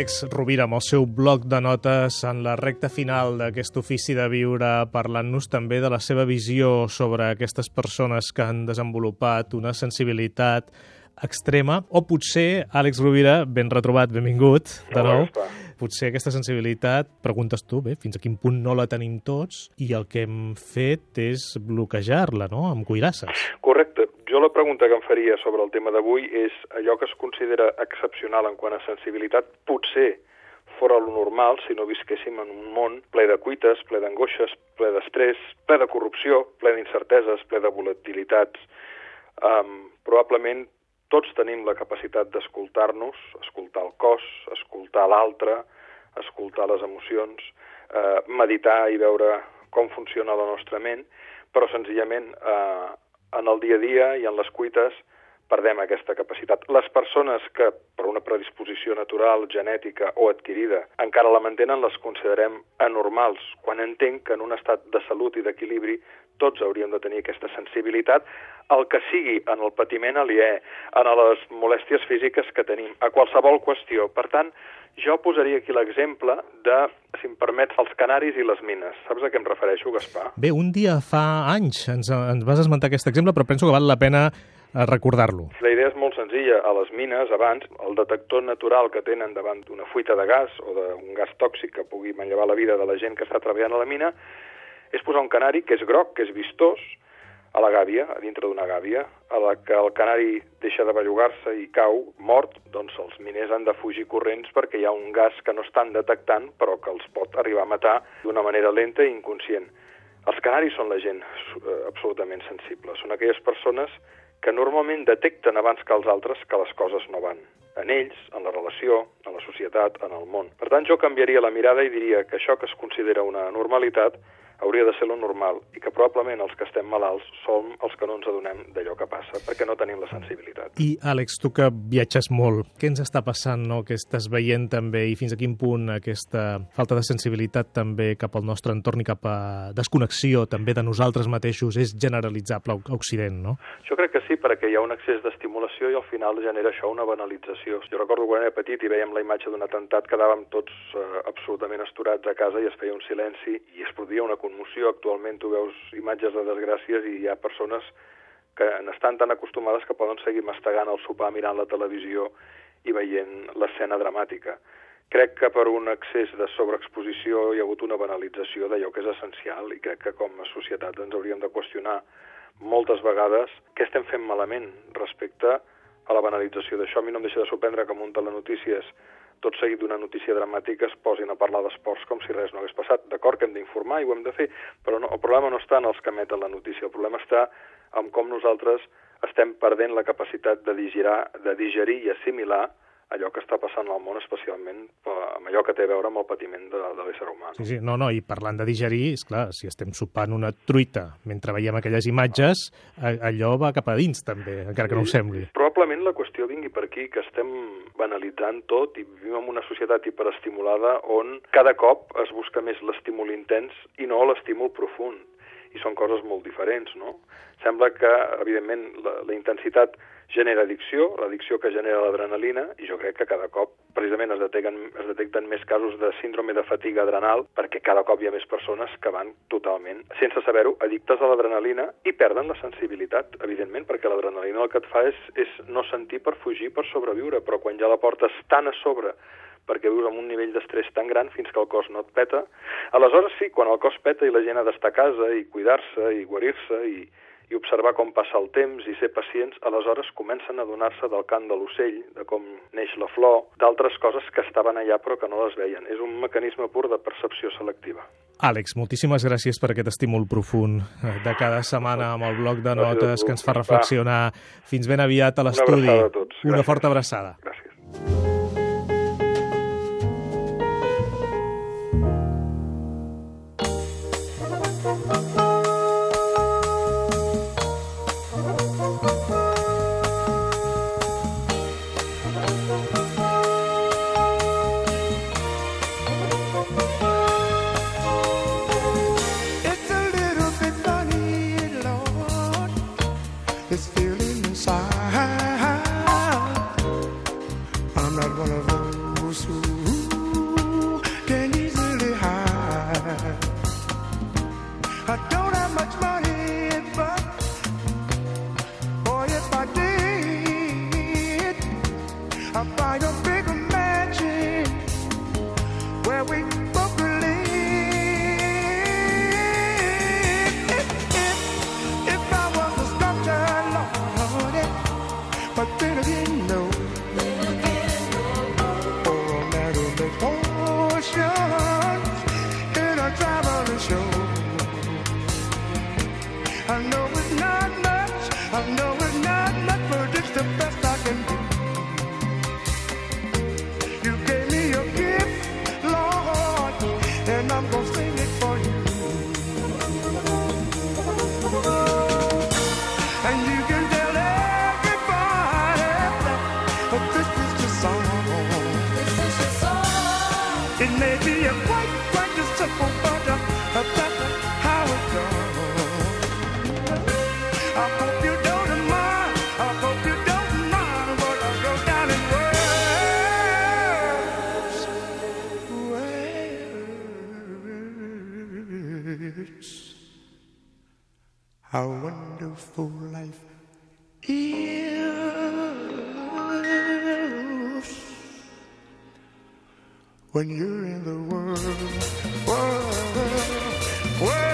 Àlex Rovira amb el seu bloc de notes en la recta final d'aquest ofici de viure, parlant-nos també de la seva visió sobre aquestes persones que han desenvolupat una sensibilitat extrema, o potser, Àlex Rovira, ben retrobat, benvingut, de nou. Potser aquesta sensibilitat, preguntes tu, bé, fins a quin punt no la tenim tots, i el que hem fet és bloquejar-la, no?, amb cuirasses. Correcte. Jo la pregunta que em faria sobre el tema d'avui és allò que es considera excepcional en quant a sensibilitat, potser fora lo normal si no visquéssim en un món ple de cuites, ple d'angoixes, ple d'estrès, ple de corrupció, ple d'incerteses, ple de volatilitats. Um, probablement tots tenim la capacitat d'escoltar-nos, escoltar el cos, escoltar l'altre, escoltar les emocions, eh, meditar i veure com funciona la nostra ment, però senzillament eh, en el dia a dia i en les cuites perdem aquesta capacitat. Les persones que, per una predisposició natural, genètica o adquirida, encara la mantenen, les considerem anormals, quan entenc que en un estat de salut i d'equilibri tots hauríem de tenir aquesta sensibilitat, el que sigui en el patiment aliè, en les molèsties físiques que tenim, a qualsevol qüestió. Per tant, jo posaria aquí l'exemple de, si em permets, els canaris i les mines. Saps a què em refereixo, Gaspar? Bé, un dia fa anys ens, ens vas esmentar aquest exemple, però penso que val la pena eh, recordar-lo. La idea és molt senzilla. A les mines, abans, el detector natural que tenen davant d'una fuita de gas o d'un gas tòxic que pugui manllevar la vida de la gent que està treballant a la mina és posar un canari que és groc, que és vistós, a la gàbia, a dintre d'una gàbia, a la que el canari deixa de bellugar-se i cau mort, doncs els miners han de fugir corrents perquè hi ha un gas que no estan detectant però que els pot arribar a matar d'una manera lenta i inconscient. Els canaris són la gent eh, absolutament sensible, són aquelles persones que normalment detecten abans que els altres que les coses no van. En ells, en la relació, en la societat, en el món. Per tant, jo canviaria la mirada i diria que això que es considera una normalitat hauria de ser lo normal i que probablement els que estem malalts som els que no ens adonem d'allò que passa perquè no tenim la sensibilitat. I, Àlex, tu que viatges molt, què ens està passant, no? que estàs veient també i fins a quin punt aquesta falta de sensibilitat també cap al nostre entorn i cap a desconnexió també de nosaltres mateixos és generalitzable a Occident, no? Jo crec que sí, perquè hi ha un excés d'estimulació i al final genera això una banalització. Jo recordo quan era petit i veiem la imatge d'un atemptat, quedàvem tots eh, absolutament esturats a casa i es feia un silenci i es produïa una conmoció. Actualment tu veus imatges de desgràcies i hi ha persones que n'estan tan acostumades que poden seguir mastegant el sopar mirant la televisió i veient l'escena dramàtica. Crec que per un excés de sobreexposició hi ha hagut una banalització d'allò que és essencial i crec que com a societat ens hauríem de qüestionar moltes vegades què estem fent malament respecte a la banalització d'això. A mi no em deixa de sorprendre que munten les notícies tot seguit d'una notícia dramàtica es posin a parlar d'esports com si res no hagués passat. D'acord que hem d'informar i ho hem de fer, però no, el problema no està en els que emeten la notícia, el problema està en com nosaltres estem perdent la capacitat de digerir, de digerir i assimilar allò que està passant al món, especialment amb allò que té a veure amb el patiment de, de l'ésser humà. Sí, sí, no, no, i parlant de digerir, és clar, si estem sopant una truita mentre veiem aquelles imatges, allò va cap a dins també, encara que no ho sembli. Probablement la qüestió vingui per aquí, que estem banalitzant tot i vivim en una societat hiperestimulada on cada cop es busca més l'estímul intens i no l'estímul profund i són coses molt diferents, no? Sembla que, evidentment, la, la intensitat genera addicció, l'addicció que genera l'adrenalina, i jo crec que cada cop precisament es detecten, es detecten més casos de síndrome de fatiga adrenal perquè cada cop hi ha més persones que van totalment, sense saber-ho, addictes a l'adrenalina i perden la sensibilitat, evidentment, perquè l'adrenalina el que et fa és, és no sentir per fugir, per sobreviure, però quan ja la portes tan a sobre perquè vius amb un nivell d'estrès tan gran fins que el cos no et peta. Aleshores sí, quan el cos peta i la gent ha d'estar a casa i cuidar-se i guarir-se i, i observar com passa el temps i ser pacients, aleshores comencen a donar-se del cant de l'ocell, de com neix la flor, d'altres coses que estaven allà però que no les veien. És un mecanisme pur de percepció selectiva. Àlex, moltíssimes gràcies per aquest estímul profund eh, de cada setmana amb el bloc de notes que ens fa reflexionar. Fins ben aviat a l'estudi. Una abraçada a tots. Una forta abraçada. Gràcies. How wonderful life is when you're in the world, world, world.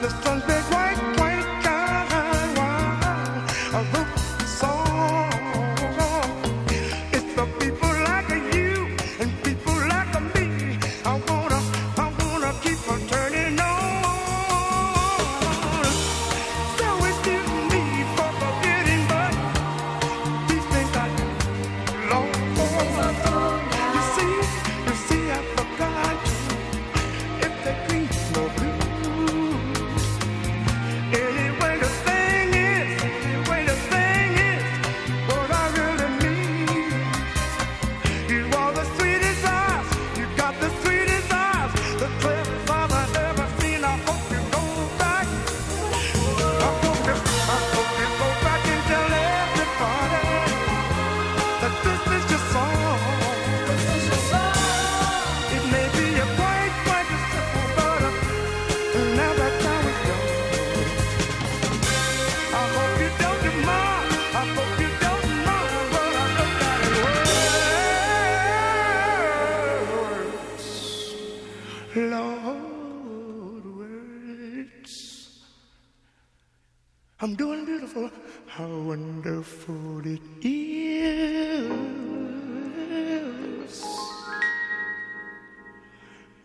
the sun's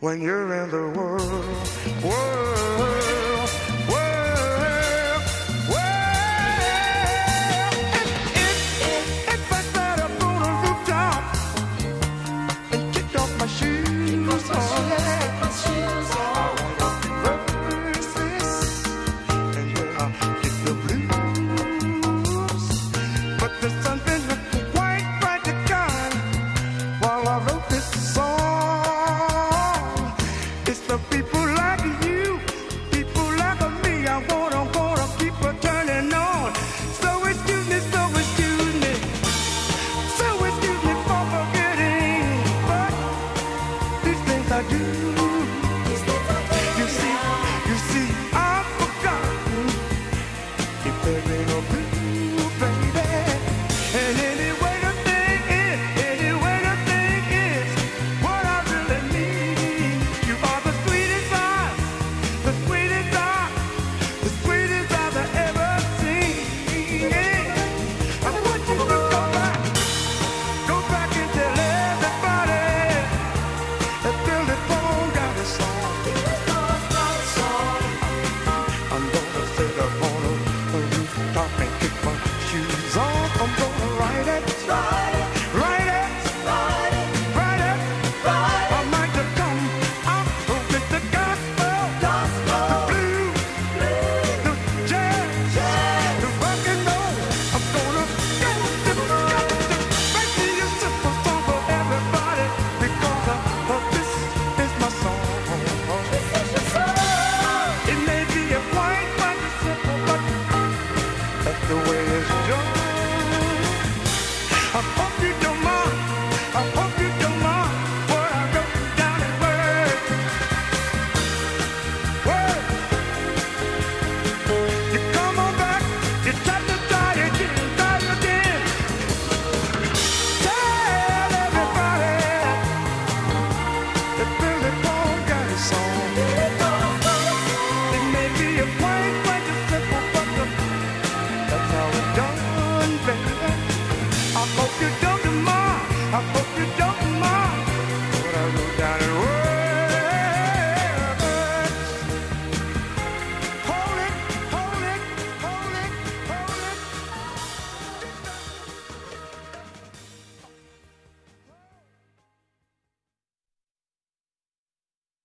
when you're in the world. world. off and kick my shoes off. I'm gonna ride it.